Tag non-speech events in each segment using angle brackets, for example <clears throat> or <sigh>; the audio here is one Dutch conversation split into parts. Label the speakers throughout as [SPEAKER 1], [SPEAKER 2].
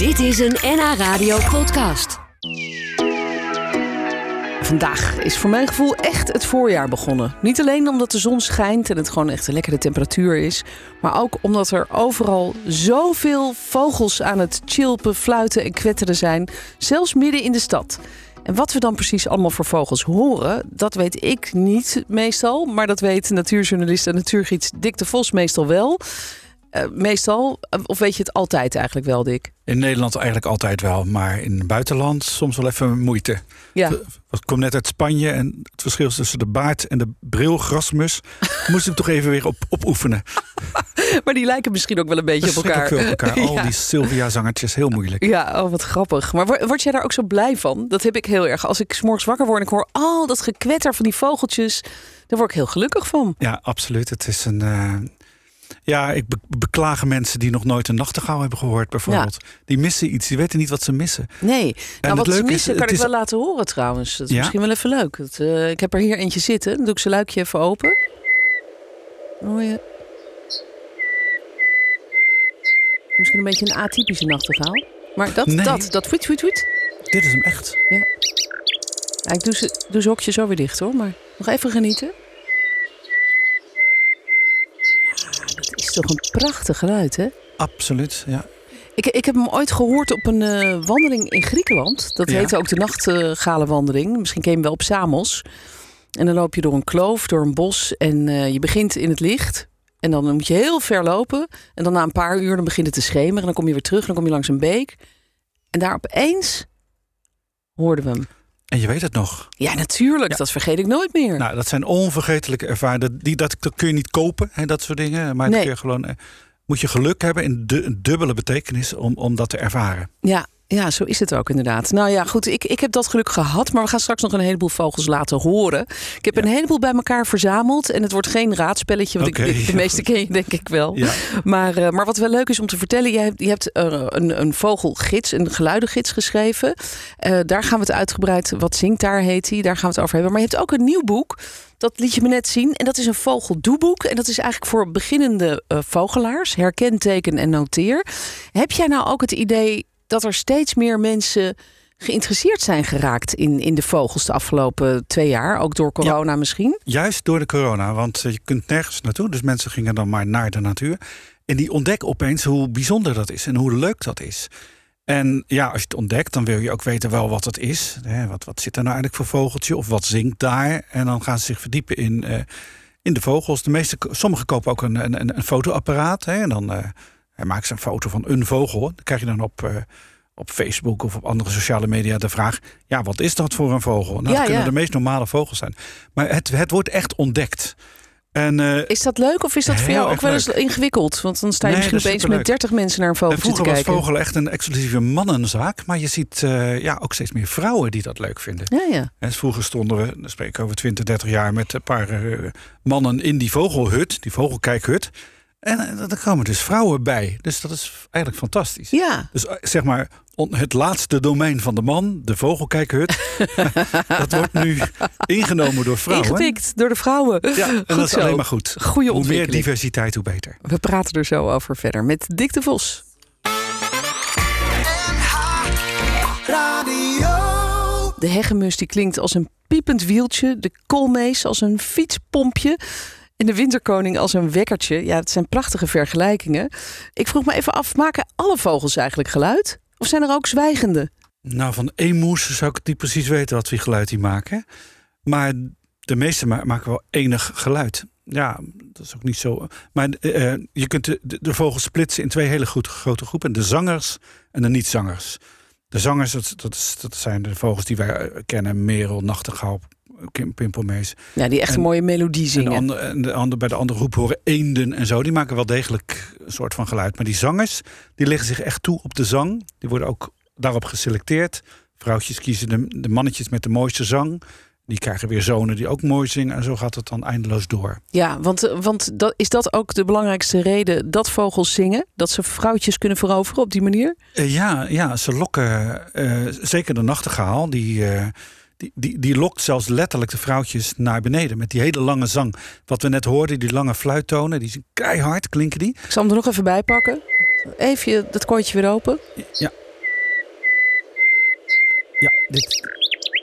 [SPEAKER 1] Dit is een NH Radio podcast.
[SPEAKER 2] Vandaag is voor mijn gevoel echt het voorjaar begonnen. Niet alleen omdat de zon schijnt en het gewoon echt een lekkere temperatuur is, maar ook omdat er overal zoveel vogels aan het chilpen, fluiten en kwetteren zijn, zelfs midden in de stad. En wat we dan precies allemaal voor vogels horen, dat weet ik niet meestal, maar dat weet natuurjournalist en natuurgids Dick de Vos meestal wel. Uh, meestal, of weet je het altijd eigenlijk wel, Dick?
[SPEAKER 3] In Nederland eigenlijk altijd wel, maar in het buitenland soms wel even moeite. Ja. Ik kom net uit Spanje en het verschil tussen de baard en de brilgrasmus <laughs> moest ik toch even weer op, oefenen. <laughs>
[SPEAKER 2] maar die lijken misschien ook wel een beetje op elkaar.
[SPEAKER 3] Op <laughs> elkaar. Al die Sylvia-zangertjes, heel moeilijk.
[SPEAKER 2] Ja, oh, wat grappig. Maar word jij daar ook zo blij van? Dat heb ik heel erg. Als ik s'morgens wakker word en ik hoor al dat gekwetter van die vogeltjes, daar word ik heel gelukkig van.
[SPEAKER 3] Ja, absoluut. Het is een. Uh, ja, ik beklagen mensen die nog nooit een nachtegaal hebben gehoord, bijvoorbeeld. Die missen iets, die weten niet wat ze missen.
[SPEAKER 2] Nee, nou, wat ze missen kan ik wel laten horen trouwens. Dat is misschien wel even leuk. Dat, uh, ik heb er hier eentje zitten. Dan doe ik zijn luikje even open. Hoor je? Misschien een beetje een atypische nachtegaal. Maar dat, nee. dat, dat, tweet, tweet, tweet.
[SPEAKER 3] Dit is hem echt.
[SPEAKER 2] Ja. ja ik doe ze, doe ze hokje zo weer dicht hoor, maar nog even genieten. Is toch een prachtig geluid, hè?
[SPEAKER 3] Absoluut, ja.
[SPEAKER 2] Ik, ik heb hem ooit gehoord op een uh, wandeling in Griekenland. Dat heette ook de nachtgalenwandeling. Misschien ken je hem wel op Samos. En dan loop je door een kloof, door een bos. En uh, je begint in het licht. En dan moet je heel ver lopen. En dan na een paar uur dan begint het te schemeren. En dan kom je weer terug. En dan kom je langs een beek. En daar opeens hoorden we hem.
[SPEAKER 3] En je weet het nog.
[SPEAKER 2] Ja, natuurlijk. Dat vergeet ik nooit meer.
[SPEAKER 3] Nou, dat zijn onvergetelijke ervaringen. Die, dat, dat kun je niet kopen, hè, dat soort dingen. Maar nee. kun je gewoon, eh, moet je geluk hebben in de, dubbele betekenis om, om dat te ervaren.
[SPEAKER 2] Ja, ja, zo is het ook inderdaad. Nou ja, goed, ik, ik heb dat geluk gehad, maar we gaan straks nog een heleboel vogels laten horen. Ik heb een heleboel bij elkaar verzameld en het wordt geen raadspelletje, want ik, de meeste ken je denk ik wel. Ja. Maar, uh, maar wat wel leuk is om te vertellen, je hebt, je hebt uh, een, een vogelgids, een geluidengids geschreven. Uh, daar gaan we het uitgebreid, wat zingt daar heet hij, daar gaan we het over hebben. Maar je hebt ook een nieuw boek. Dat liet je me net zien. En dat is een vogeldoeboek. En dat is eigenlijk voor beginnende uh, vogelaars. Herken, teken en noteer. Heb jij nou ook het idee dat er steeds meer mensen geïnteresseerd zijn geraakt in, in de vogels de afgelopen twee jaar. Ook door corona misschien?
[SPEAKER 3] Juist door de corona, want eh, je kunt nergens naartoe. Dus mensen gingen dan maar naar de natuur. En die ontdekken opeens hoe bijzonder dat is en hoe leuk dat is. En ja, als je het ontdekt, dan wil je ook weten wel wat het is. Wat, wat zit er nou eigenlijk voor vogeltje? Of wat zingt daar? En dan gaan ze zich verdiepen in, uh, in de vogels. De meeste, sommigen kopen ook een, een, een fotoapparaat. Hè, en dan... Uh, hij maakt een foto van een vogel. Dan krijg je dan op, uh, op Facebook of op andere sociale media de vraag: ja, wat is dat voor een vogel? Nou, ja, dat kunnen de meest normale vogels zijn. Maar het, het wordt echt ontdekt.
[SPEAKER 2] En, uh, is dat leuk of is dat voor jou ook wel eens ingewikkeld? Want dan sta je misschien opeens met 30 mensen naar een vogel te kijken.
[SPEAKER 3] Vroeger was vogel echt een exclusieve mannenzaak. Maar je ziet uh, ja, ook steeds meer vrouwen die dat leuk vinden.
[SPEAKER 2] Ja, ja.
[SPEAKER 3] En vroeger stonden we, dan spreek ik over 20, 30 jaar... met een paar uh, mannen in die vogelhut, die vogelkijkhut. En er eh, komen dus vrouwen bij. Dus dat is eigenlijk fantastisch.
[SPEAKER 2] Ja.
[SPEAKER 3] Dus eh, zeg maar, het laatste domein van de man, de vogelkijkhut, <laughs> dat wordt nu ingenomen door vrouwen.
[SPEAKER 2] Ingepikt door de vrouwen.
[SPEAKER 3] Ja, en dat is alleen maar goed.
[SPEAKER 2] Goede
[SPEAKER 3] hoe meer diversiteit, hoe beter.
[SPEAKER 2] We praten er zo over verder met Dick de Vos. De hegemus die klinkt als een piepend wieltje. De koolmees als een fietspompje. En de winterkoning als een wekkertje. Ja, het zijn prachtige vergelijkingen. Ik vroeg me even af, maken alle vogels eigenlijk geluid? Of zijn er ook zwijgende?
[SPEAKER 3] Nou, van emoes zou ik niet precies weten wat voor geluid die maken. Maar de meeste maken wel enig geluid. Ja, dat is ook niet zo. Maar uh, je kunt de, de, vogels splitsen in twee hele goed, grote groepen: de zangers en de niet-zangers. De zangers, dat, dat, dat zijn de vogels die wij kennen: merel, nachtegaal, pimpelmees.
[SPEAKER 2] Ja, die echt een mooie melodie zingen.
[SPEAKER 3] En, en de andere, bij de andere groep horen eenden en zo. Die maken wel degelijk een soort van geluid. Maar die zangers, die leggen zich echt toe op de zang. Die worden ook daarop geselecteerd. Vrouwtjes kiezen de, de mannetjes met de mooiste zang. Die krijgen weer zonen die ook mooi zingen. En zo gaat het dan eindeloos door.
[SPEAKER 2] Ja, want, want dat, is dat ook de belangrijkste reden dat vogels zingen? Dat ze vrouwtjes kunnen veroveren op die manier?
[SPEAKER 3] Uh, ja, ja, ze lokken uh, zeker de nachtegaal. Die, uh, die, die, die lokt zelfs letterlijk de vrouwtjes naar beneden. Met die hele lange zang. Wat we net hoorden, die lange fluittonen. Die zijn keihard, klinken die.
[SPEAKER 2] Ik zal hem er nog even bij pakken. Even dat koortje weer open.
[SPEAKER 3] Ja. Ja, dit,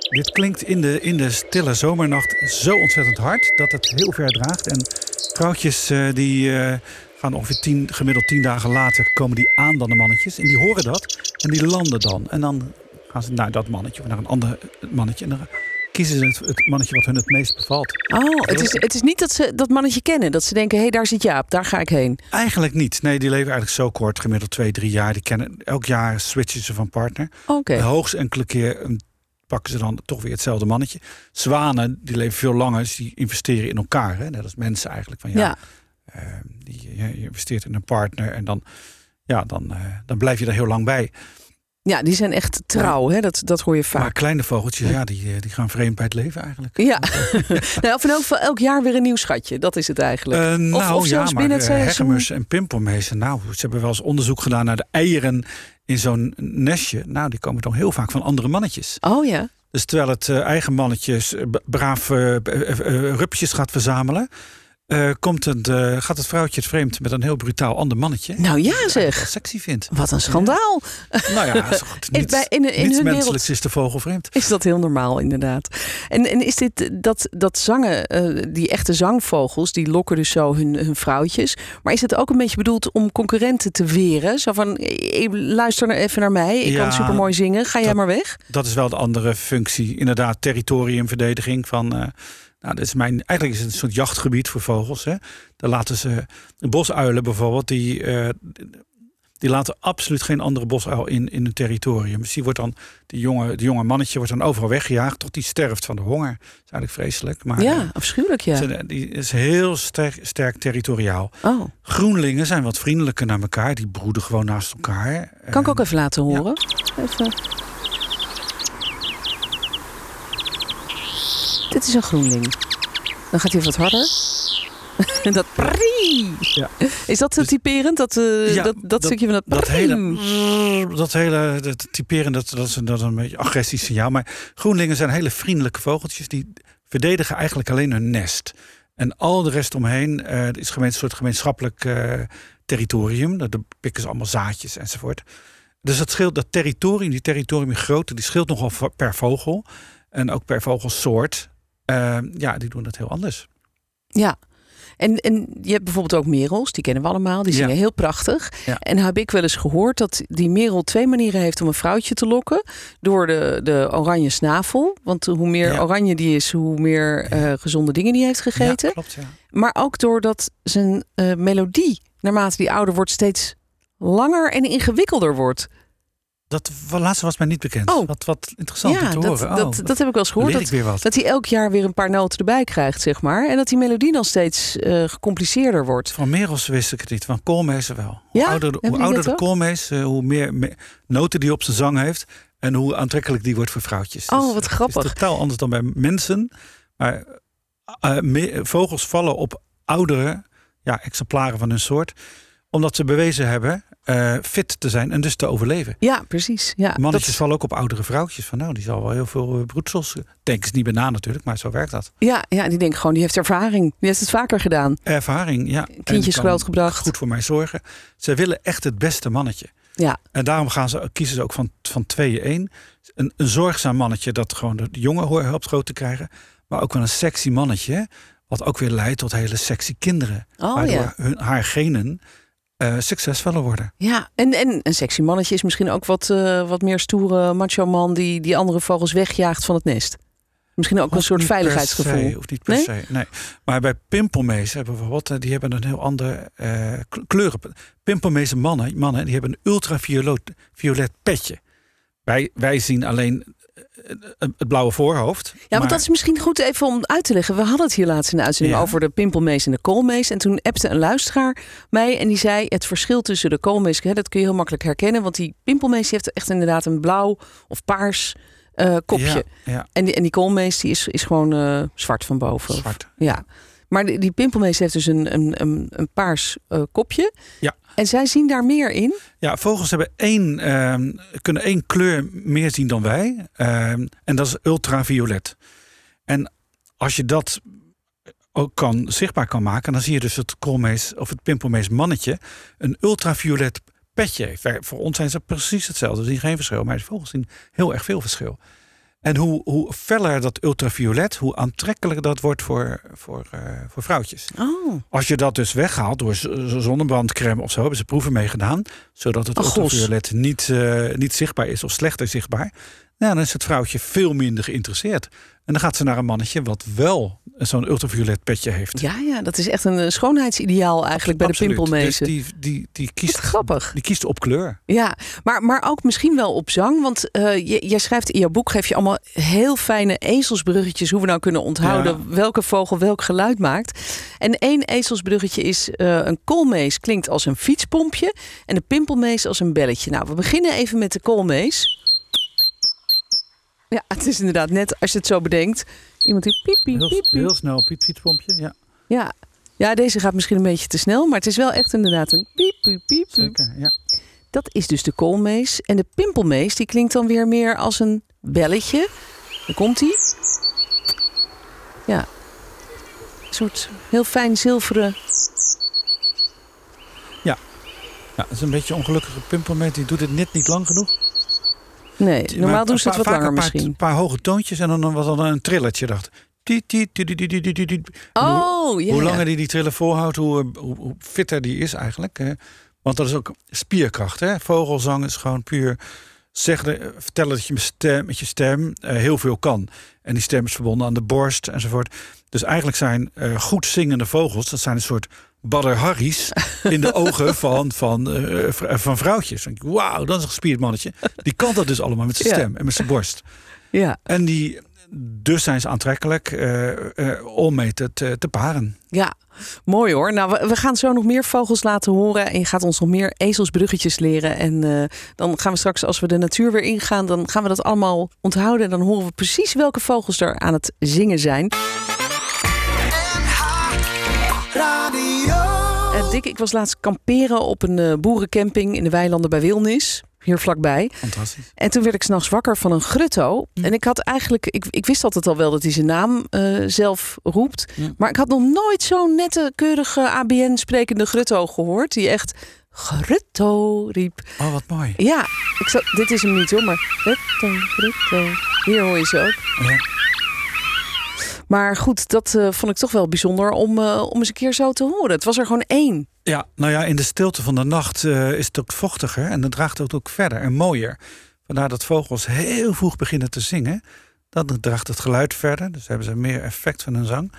[SPEAKER 3] dit klinkt in de, in de stille zomernacht zo ontzettend hard dat het heel ver draagt. En vrouwtjes uh, die uh, gaan ongeveer tien, gemiddeld tien dagen later komen die aan dan de mannetjes. En die horen dat en die landen dan. En dan gaan ze naar dat mannetje of naar een ander mannetje. En dan kiezen ze het, het, mannetje wat hun het meest bevalt.
[SPEAKER 2] Oh, het is, het is niet dat ze dat mannetje kennen. Dat ze denken, hé, hey, daar zit Jaap, daar ga ik heen.
[SPEAKER 3] Eigenlijk niet. Nee, die leven eigenlijk zo kort, gemiddeld twee, drie jaar. Die kennen, elk jaar switchen ze van partner.
[SPEAKER 2] Oké.
[SPEAKER 3] Okay. Hoogst enkele keer pakken ze dan toch weer hetzelfde mannetje. Zwanen, die leven veel langer, dus die investeren in elkaar. Hè? Net als mensen eigenlijk. Van, ja,
[SPEAKER 2] ja.
[SPEAKER 3] Uh, die, je investeert in een partner en dan, ja, dan, uh, dan blijf je er heel lang bij.
[SPEAKER 2] Ja, die zijn echt trouw, hè? Dat, dat hoor je vaak.
[SPEAKER 3] Maar kleine vogeltjes, ja, die, die gaan vreemd bij het leven eigenlijk.
[SPEAKER 2] Ja, <laughs> nou, of in elk geval elk jaar weer een nieuw schatje. Dat is het eigenlijk.
[SPEAKER 3] Uh, nou,
[SPEAKER 2] of, of
[SPEAKER 3] ja, maar
[SPEAKER 2] binnen het
[SPEAKER 3] hergemers en pimpelmezen. Nou, ze hebben wel eens onderzoek gedaan naar de eieren in zo'n nestje. Nou, die komen toch heel vaak van andere mannetjes.
[SPEAKER 2] Oh ja.
[SPEAKER 3] Dus terwijl het eigen mannetjes braaf rupjes gaat verzamelen... Uh, komt het, uh, gaat het vrouwtje het vreemd met een heel brutaal ander mannetje.
[SPEAKER 2] Nou ja, zeg.
[SPEAKER 3] Sexy vindt.
[SPEAKER 2] Wat een schandaal.
[SPEAKER 3] Ja. Nou ja, is goed. Niets,
[SPEAKER 2] Bij, in, in
[SPEAKER 3] niets
[SPEAKER 2] hun
[SPEAKER 3] menselijks
[SPEAKER 2] wereld
[SPEAKER 3] is de vogel vreemd.
[SPEAKER 2] is dat heel normaal, inderdaad. En, en is dit dat, dat zangen, uh, die echte zangvogels, die lokken dus zo hun, hun vrouwtjes. Maar is het ook een beetje bedoeld om concurrenten te weren? Zo van, luister nou even naar mij, ik
[SPEAKER 3] Ja,
[SPEAKER 2] kan supermooi zingen, ga jij maar weg?
[SPEAKER 3] Dat is wel de andere functie. Inderdaad, territoriumverdediging van... eh, nou, dat is mijn, eigenlijk is het een soort jachtgebied voor vogels. Hè. Daar laten ze bosuilen bijvoorbeeld, die, eh, die laten absoluut geen andere bosuil in, in hun territorium. Dus die wordt dan, die jonge, die jonge mannetje wordt dan overal weggejaagd tot die sterft van de honger. Dat is eigenlijk vreselijk. Maar
[SPEAKER 2] Ja, afschuwelijk ja.
[SPEAKER 3] ze- die is heel sterk, sterk territoriaal.
[SPEAKER 2] Oh,
[SPEAKER 3] Groenlingen zijn wat vriendelijker naar elkaar. Die broeden gewoon naast elkaar.
[SPEAKER 2] kan ik ook
[SPEAKER 3] Eh,
[SPEAKER 2] even laten horen? Even. Dit is een groenling. Dan gaat hij wat harder. <laughs> dat prie.
[SPEAKER 3] Ja.
[SPEAKER 2] Is dat te
[SPEAKER 3] Dus-
[SPEAKER 2] typerend? Dat, eh,
[SPEAKER 3] Ja,
[SPEAKER 2] dat, dat, stukje van dat,
[SPEAKER 3] dat hele, dat hele dat typeren, dat, dat, is, een- dat is een beetje agressief signaal. Maar groenlingen zijn hele vriendelijke vogeltjes. Die verdedigen eigenlijk alleen hun nest. En al de rest omheen eh, is een soort gemeenschappelijk eh, territorium. Daar pikken ze allemaal zaadjes enzovoort. Dus dat scheelt, dat territorium, die territoriumgrootte, die scheelt nogal per vogel. En ook per vogelsoort. Eh, ja, die doen dat heel anders.
[SPEAKER 2] Ja. En, en je hebt bijvoorbeeld ook merels, die kennen we allemaal. Die
[SPEAKER 3] Ja.
[SPEAKER 2] zingen heel prachtig.
[SPEAKER 3] Ja.
[SPEAKER 2] En heb ik wel eens gehoord dat die merel twee manieren heeft om een vrouwtje te lokken. Door de, de oranje snavel. Want hoe meer
[SPEAKER 3] Ja.
[SPEAKER 2] oranje die is, hoe meer eh, gezonde dingen die heeft gegeten.
[SPEAKER 3] Ja, klopt, ja.
[SPEAKER 2] Maar ook doordat zijn eh, melodie, naarmate die ouder wordt, steeds langer en ingewikkelder wordt.
[SPEAKER 3] Dat laatste was mij niet bekend.
[SPEAKER 2] Oh.
[SPEAKER 3] Wat, wat interessant
[SPEAKER 2] ja,
[SPEAKER 3] te
[SPEAKER 2] dat,
[SPEAKER 3] horen.
[SPEAKER 2] dat,
[SPEAKER 3] Oh,
[SPEAKER 2] dat heb ik wel eens gehoord. Dat, dat hij elk jaar weer een paar noten erbij krijgt, zeg maar. En dat die melodie dan steeds eh, gecompliceerder wordt.
[SPEAKER 3] Van merels wist ik het niet, van koolmezen wel. Hoe ouder, de- hoe ouder
[SPEAKER 2] dat
[SPEAKER 3] koolmees, eh, hoe meer me- noten die op zijn zang heeft... en hoe aantrekkelijk die wordt voor vrouwtjes.
[SPEAKER 2] Oh,
[SPEAKER 3] Dus,
[SPEAKER 2] wat grappig.
[SPEAKER 3] Het is totaal anders dan bij mensen. Maar eh, me- vogels vallen op oudere ja, exemplaren van hun soort... omdat ze bewezen hebben eh, fit te zijn en dus te overleven.
[SPEAKER 2] Ja, precies. Ja,
[SPEAKER 3] Mannetjes
[SPEAKER 2] dat-
[SPEAKER 3] vallen ook op oudere vrouwtjes. Van nou, die zal wel heel veel eh, broedsels... Denken ze niet bij na natuurlijk, maar zo werkt dat.
[SPEAKER 2] ja, ja, die denkt gewoon, die heeft ervaring. Die heeft het vaker gedaan.
[SPEAKER 3] Ervaring, ja.
[SPEAKER 2] Kindjes
[SPEAKER 3] kan
[SPEAKER 2] grootgebracht.
[SPEAKER 3] Goed voor mij zorgen. Ze willen echt het beste mannetje.
[SPEAKER 2] Ja,
[SPEAKER 3] En daarom gaan ze, kiezen ze ook van, van tweeën één. Een, een zorgzaam mannetje dat gewoon de jongen helpt groot te krijgen. Maar ook wel een sexy mannetje. Wat ook weer leidt tot hele sexy kinderen.
[SPEAKER 2] oh
[SPEAKER 3] waardoor
[SPEAKER 2] ja.
[SPEAKER 3] hun, haar genen eh, succesvoller worden.
[SPEAKER 2] Ja, en, en een sexy mannetje is misschien ook wat, eh, wat meer stoere macho man die, die andere vogels wegjaagt van het nest. Misschien ook een soort veiligheidsgevoel.
[SPEAKER 3] se, Of niet per
[SPEAKER 2] Nee?
[SPEAKER 3] se, nee. Maar bij pimpelmezen bijvoorbeeld, eh, die hebben een heel andere kleuren. Pimpelmezen mannen, mannen, die hebben een ultraviolet violet petje. Wij, wij zien alleen het blauwe voorhoofd.
[SPEAKER 2] Ja,
[SPEAKER 3] maar-
[SPEAKER 2] want dat is misschien goed even om uit te leggen. We hadden het hier laatst in de uitzending
[SPEAKER 3] Ja.
[SPEAKER 2] over de pimpelmees en de koolmees. En toen appte een luisteraar mij en die zei... het verschil tussen de koolmees, hè, dat kun je heel makkelijk herkennen. Want die pimpelmees heeft echt inderdaad een blauw of paars eh, kopje.
[SPEAKER 3] Ja, ja,
[SPEAKER 2] En, die, en die koolmees die is, is gewoon eh, zwart van boven.
[SPEAKER 3] zwart.
[SPEAKER 2] Ja. Maar die, die pimpelmees heeft dus een, een, een, een paars eh, kopje.
[SPEAKER 3] Ja.
[SPEAKER 2] En zij zien daar meer in.
[SPEAKER 3] Ja, vogels hebben één, ehm, kunnen één kleur meer zien dan wij. ehm, en dat is ultraviolet. En als je dat ook kan, zichtbaar kan maken, dan zie je dus het koolmees of het pimpelmees mannetje een ultraviolet petje heeft. Voor ons zijn ze precies hetzelfde. We zien geen verschil, maar de vogels zien heel erg veel verschil. En hoe, hoe feller dat ultraviolet, hoe aantrekkelijker dat wordt voor, voor, uh, voor vrouwtjes.
[SPEAKER 2] Oh.
[SPEAKER 3] Als je dat dus weghaalt door zonnebrandcrème of zo, hebben ze proeven meegedaan. Zodat het oh, ultraviolet niet, uh, niet zichtbaar is of slechter zichtbaar. Nou, dan is het vrouwtje veel minder geïnteresseerd. En dan gaat ze naar een mannetje wat wel zo'n ultraviolet petje heeft.
[SPEAKER 2] Ja, ja, dat is echt een eh, schoonheidsideaal eigenlijk bij de pimpelmezen.
[SPEAKER 3] Dus die, die, die kiest,
[SPEAKER 2] grappig.
[SPEAKER 3] Die kiest op kleur.
[SPEAKER 2] Ja, maar, maar ook misschien wel op zang. Want uh, jij schrijft in jouw boek, geef je allemaal heel fijne ezelsbruggetjes... hoe we nou kunnen onthouden welke vogel welk geluid maakt. En één ezelsbruggetje is uh, een koolmees klinkt als een fietspompje... en de pimpelmees als een belletje. Nou, we beginnen even met de koolmees... Ja, het is inderdaad net als je het zo bedenkt. Iemand die piep, piep, piep, piep.
[SPEAKER 3] Heel snel, piep, fietspompje, ja.
[SPEAKER 2] Ja. ja, deze gaat misschien een beetje te snel, maar het is wel echt inderdaad een piep, piep, piep.
[SPEAKER 3] Zeker, ja.
[SPEAKER 2] Dat is dus de koolmees. En de pimpelmees, die klinkt dan weer meer als een belletje. Daar komt hij. Ja. Een soort heel fijn zilveren...
[SPEAKER 3] Ja. Ja, dat is een beetje een ongelukkige pimpelmees. Die doet het net niet lang genoeg.
[SPEAKER 2] Nee, normaal doen ze het wat langer misschien.
[SPEAKER 3] Een paar hoge toontjes en dan was dan een trilletje. Dacht.
[SPEAKER 2] Oh,
[SPEAKER 3] ja. Hoe langer die die trillen volhoudt, hoe, hoe, fitter die is eigenlijk. Want dat is ook spierkracht. Hè? Vogelzang is gewoon puur zeggen, vertellen dat je met, stem, met je stem uh, heel veel kan. En die stem is verbonden aan de borst enzovoort. Dus eigenlijk zijn uh, goed zingende vogels, dat zijn een soort Badder Harry's <laughs> in de ogen van, van, uh, van vrouwtjes. Wauw, dat is een gespierd mannetje. Die kan dat dus allemaal met zijn stem en met zijn borst.
[SPEAKER 2] Ja.
[SPEAKER 3] En die, dus zijn ze aantrekkelijk uh, uh, om mee te, te, paren.
[SPEAKER 2] Ja, mooi hoor. Nou, we, gaan zo nog meer vogels laten horen. En je gaat ons nog meer ezelsbruggetjes leren. En uh, dan gaan we straks, als we de natuur weer ingaan, dan gaan we dat allemaal onthouden. En dan horen we precies welke vogels er aan het zingen zijn. Dick, ik was laatst kamperen op een boerencamping in de weilanden bij Wilnis. Hier vlakbij.
[SPEAKER 3] Fantastisch.
[SPEAKER 2] En toen werd ik s'nachts wakker van een grutto. Hm. En ik had eigenlijk, ik, ik wist altijd al wel dat hij zijn naam uh, zelf roept. Maar ik had nog nooit zo'n nette, keurige ABN-sprekende grutto gehoord. Die echt grutto riep.
[SPEAKER 3] Oh, wat mooi.
[SPEAKER 2] Ja, ik zat, dit is hem niet hoor, maar grutto, grutto. Hier hoor je ze ook.
[SPEAKER 3] Ja.
[SPEAKER 2] Maar goed, dat uh, vond ik toch wel bijzonder om, uh, om eens een keer zo te horen. Het was er gewoon één.
[SPEAKER 3] Ja, nou ja, in de stilte van de nacht uh, is het ook vochtiger en dan draagt het ook verder en mooier. Vandaar dat vogels heel vroeg beginnen te zingen. Dan draagt het geluid verder, dus hebben ze meer effect van hun zang.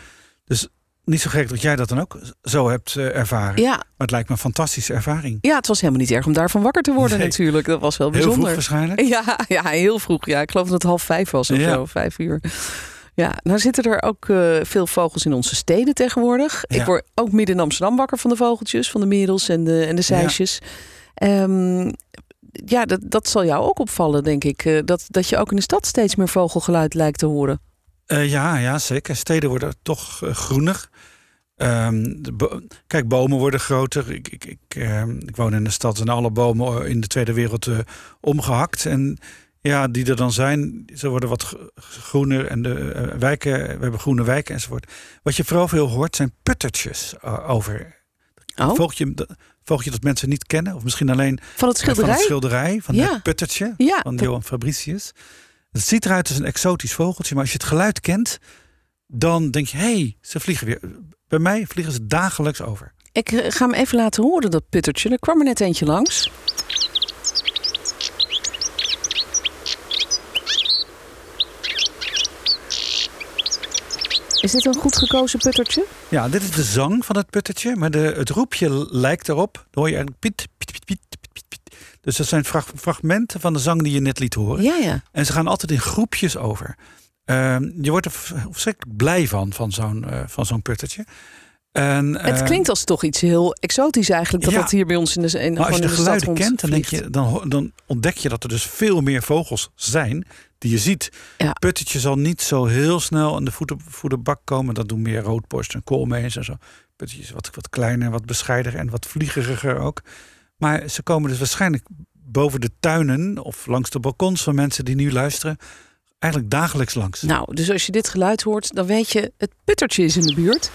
[SPEAKER 3] Dus niet zo gek dat jij dat dan ook zo hebt ervaren.
[SPEAKER 2] Ja.
[SPEAKER 3] Maar het lijkt me een fantastische ervaring.
[SPEAKER 2] Ja, het was helemaal niet erg om daarvan wakker te worden nee. natuurlijk. Dat was wel bijzonder.
[SPEAKER 3] Heel vroeg waarschijnlijk? <laughs>
[SPEAKER 2] Ja, ja heel vroeg. Ja, ik geloof dat het half vijf was of ja. zo, vijf uur. Ja, nou zitten er ook uh, veel vogels in onze steden tegenwoordig. Ja. Ik word ook midden in Amsterdam wakker van de vogeltjes, van de merels en de, en de zeisjes. Ja, um, ja dat, dat zal jou ook opvallen, denk ik. Uh, dat, dat je ook in de stad steeds meer vogelgeluid lijkt te horen.
[SPEAKER 3] Uh, ja, ja, zeker. Steden worden toch groener. Um, bo kijk, bomen worden groter. Ik, ik, ik, ik, woon in de stad en alle bomen in de Tweede Wereld omgehakt. En ja, die er dan zijn, ze worden wat groener en de uh, wijken, we hebben groene wijken enzovoort. Wat je vooral veel hoort zijn puttertjes uh, over.
[SPEAKER 2] Oh.
[SPEAKER 3] Vogeltje, vogeltje dat mensen niet kennen, of misschien alleen
[SPEAKER 2] van het schilderij,
[SPEAKER 3] van het schilderij, van
[SPEAKER 2] ja.
[SPEAKER 3] het puttertje
[SPEAKER 2] ja,
[SPEAKER 3] van Johan Fabricius. Het ziet eruit als een exotisch vogeltje, maar als je het geluid kent, dan denk je, hé, hey, ze vliegen weer. Bij mij vliegen ze dagelijks over.
[SPEAKER 2] Ik eh, ga hem even laten horen, dat puttertje. Er kwam er net eentje langs. Is dit een goed gekozen puttertje?
[SPEAKER 3] Ja, dit is de zang van het puttertje, maar de, het roepje lijkt erop. Dan hoor je eigenlijk piet, piet, piet, piet, piet, piet. Dus dat zijn fragmenten van de zang die je net liet horen.
[SPEAKER 2] Ja, ja.
[SPEAKER 3] En ze gaan altijd in groepjes over. Uh, je wordt er verschrikkelijk blij van, van zo'n uh, van zo'n puttertje. En, uh,
[SPEAKER 2] het klinkt als toch iets heel exotisch eigenlijk, dat
[SPEAKER 3] ja,
[SPEAKER 2] dat hier bij ons in de, in,
[SPEAKER 3] als je de,
[SPEAKER 2] de
[SPEAKER 3] geluiden kent, dan, denk je, dan, dan ontdek je dat er dus veel meer vogels zijn die je ziet.
[SPEAKER 2] Ja.
[SPEAKER 3] Puttertje zal niet zo heel snel aan de voeten, voederbak komen. Dat doen meer roodborst en koolmees en zo. Puttertje is wat, wat kleiner, wat bescheidener en wat vliegeriger ook. Maar ze komen dus waarschijnlijk boven de tuinen of langs de balkons van mensen die nu luisteren. Eigenlijk dagelijks langs.
[SPEAKER 2] Nou, dus als je dit geluid hoort, dan weet je, het puttertje is in de buurt.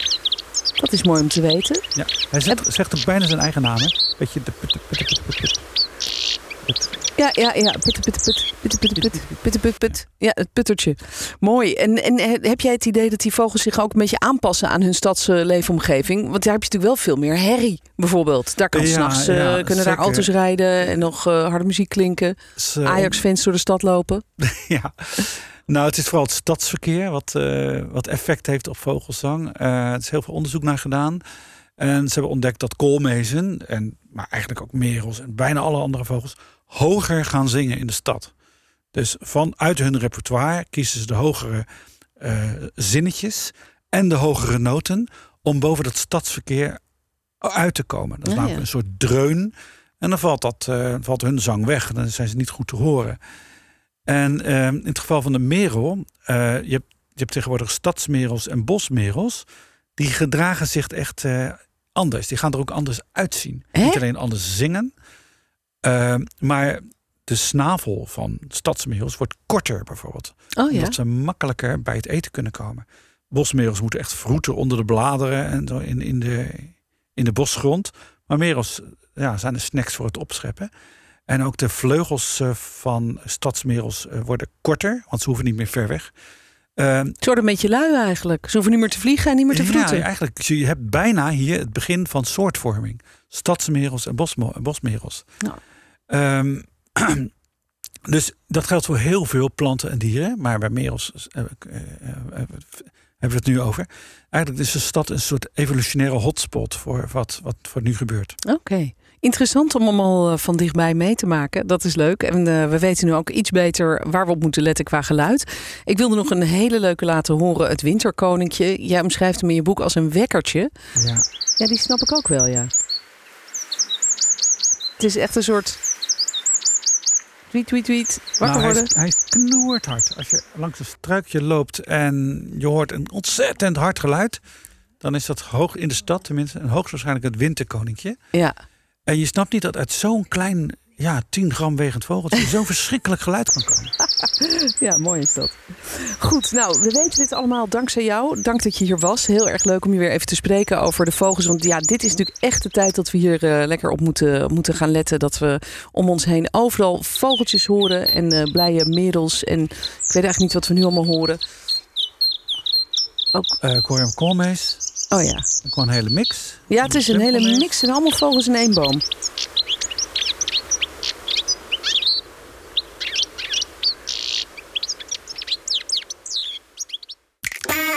[SPEAKER 2] Dat is mooi om te weten.
[SPEAKER 3] Ja, hij zegt, zegt ook bijna zijn eigen naam. Hè? Weet je, de put, put, put, put,
[SPEAKER 2] Ja, ja, ja. Put, put, put, put, put, put, put, put, put. Ja, het puttertje. Mooi. En, en heb jij het idee dat die vogels zich ook een beetje aanpassen aan hun stadsleefomgeving? Want daar heb je natuurlijk wel veel meer herrie, bijvoorbeeld. Daar kan ja, s'nachts ja, uh, kunnen daar auto's rijden en nog uh, harde muziek klinken. Ajax-fans door de stad lopen. <laughs>
[SPEAKER 3] ja. Nou, het is vooral het stadsverkeer wat, uh, wat effect heeft op vogelzang. Er is heel veel onderzoek naar gedaan. En ze hebben ontdekt dat koolmezen, en, maar eigenlijk ook merels en bijna alle andere vogels, hoger gaan zingen in de stad. Dus vanuit hun repertoire kiezen ze de hogere uh, zinnetjes en de hogere noten om boven dat stadsverkeer uit te komen. Dat is namelijk een soort dreun. En dan valt, dat, valt hun zang weg. Dan zijn ze niet goed te horen. En ehm, in het geval van de merel, uh, je, hebt, je hebt tegenwoordig stadsmerels en bosmerels. Die gedragen zich echt anders. Die gaan er ook anders uitzien. Niet alleen anders zingen, uh, maar de snavel van stadsmerels wordt korter bijvoorbeeld.
[SPEAKER 2] Oh, ja?
[SPEAKER 3] Omdat ze makkelijker bij het eten kunnen komen. Bosmerels moeten echt vroeten onder de bladeren en zo in, in, de, in de bosgrond. Maar merels ja, zijn de snacks voor het opscheppen. En ook de vleugels eh, van stadsmerels eh, worden korter, want ze hoeven niet meer ver weg.
[SPEAKER 2] Uh, ze worden een beetje lui eigenlijk. Ze hoeven niet meer te vliegen en niet meer te vroeten.
[SPEAKER 3] Ja, eigenlijk. Je hebt bijna hier het begin van soortvorming. Stadsmerels en bosmerels. Nou. Um, <clears throat> dus dat geldt voor heel veel planten en dieren. Maar bij merels uh, hebben we het nu over. Eigenlijk is de stad een soort evolutionaire hotspot voor wat, wat voor nu gebeurt.
[SPEAKER 2] Oké. Interessant om allemaal eh, van dichtbij mee te maken. Dat is leuk. En uh, we weten nu ook iets beter waar we op moeten letten qua geluid. Ik wilde nog een hele leuke laten horen. Het Winterkoninkje. Jij omschrijft hem in je boek als een wekkertje. Ja, ja die snap ik ook wel, ja. Het is echt een soort... Tweet, tweet, tweet. Wakker
[SPEAKER 3] nou,
[SPEAKER 2] worden.
[SPEAKER 3] Hij is, hij knoert hard. Als je langs een struikje loopt en je hoort een ontzettend hard geluid... dan is dat hoog in de stad tenminste. En hoogstwaarschijnlijk het Winterkoninkje.
[SPEAKER 2] Ja.
[SPEAKER 3] En je snapt niet dat uit zo'n klein, ja, 10 gram wegend vogeltje zo'n <laughs> verschrikkelijk geluid kan komen.
[SPEAKER 2] Ja, mooi is dat. Goed, nou, we weten dit allemaal dankzij jou. Dank dat je hier was. Heel erg leuk om je weer even te spreken over de vogels. Want ja, dit is natuurlijk echt de tijd dat we hier uh, lekker op moeten, moeten gaan letten. Dat we om ons heen overal vogeltjes horen en uh, blije merels. En ik weet eigenlijk niet wat we nu allemaal horen.
[SPEAKER 3] Ook... Uh, ik hoor een koolmees.
[SPEAKER 2] Oh ja.
[SPEAKER 3] Gewoon een hele mix.
[SPEAKER 2] Ja, het is een hele mix en allemaal vogels in één boom.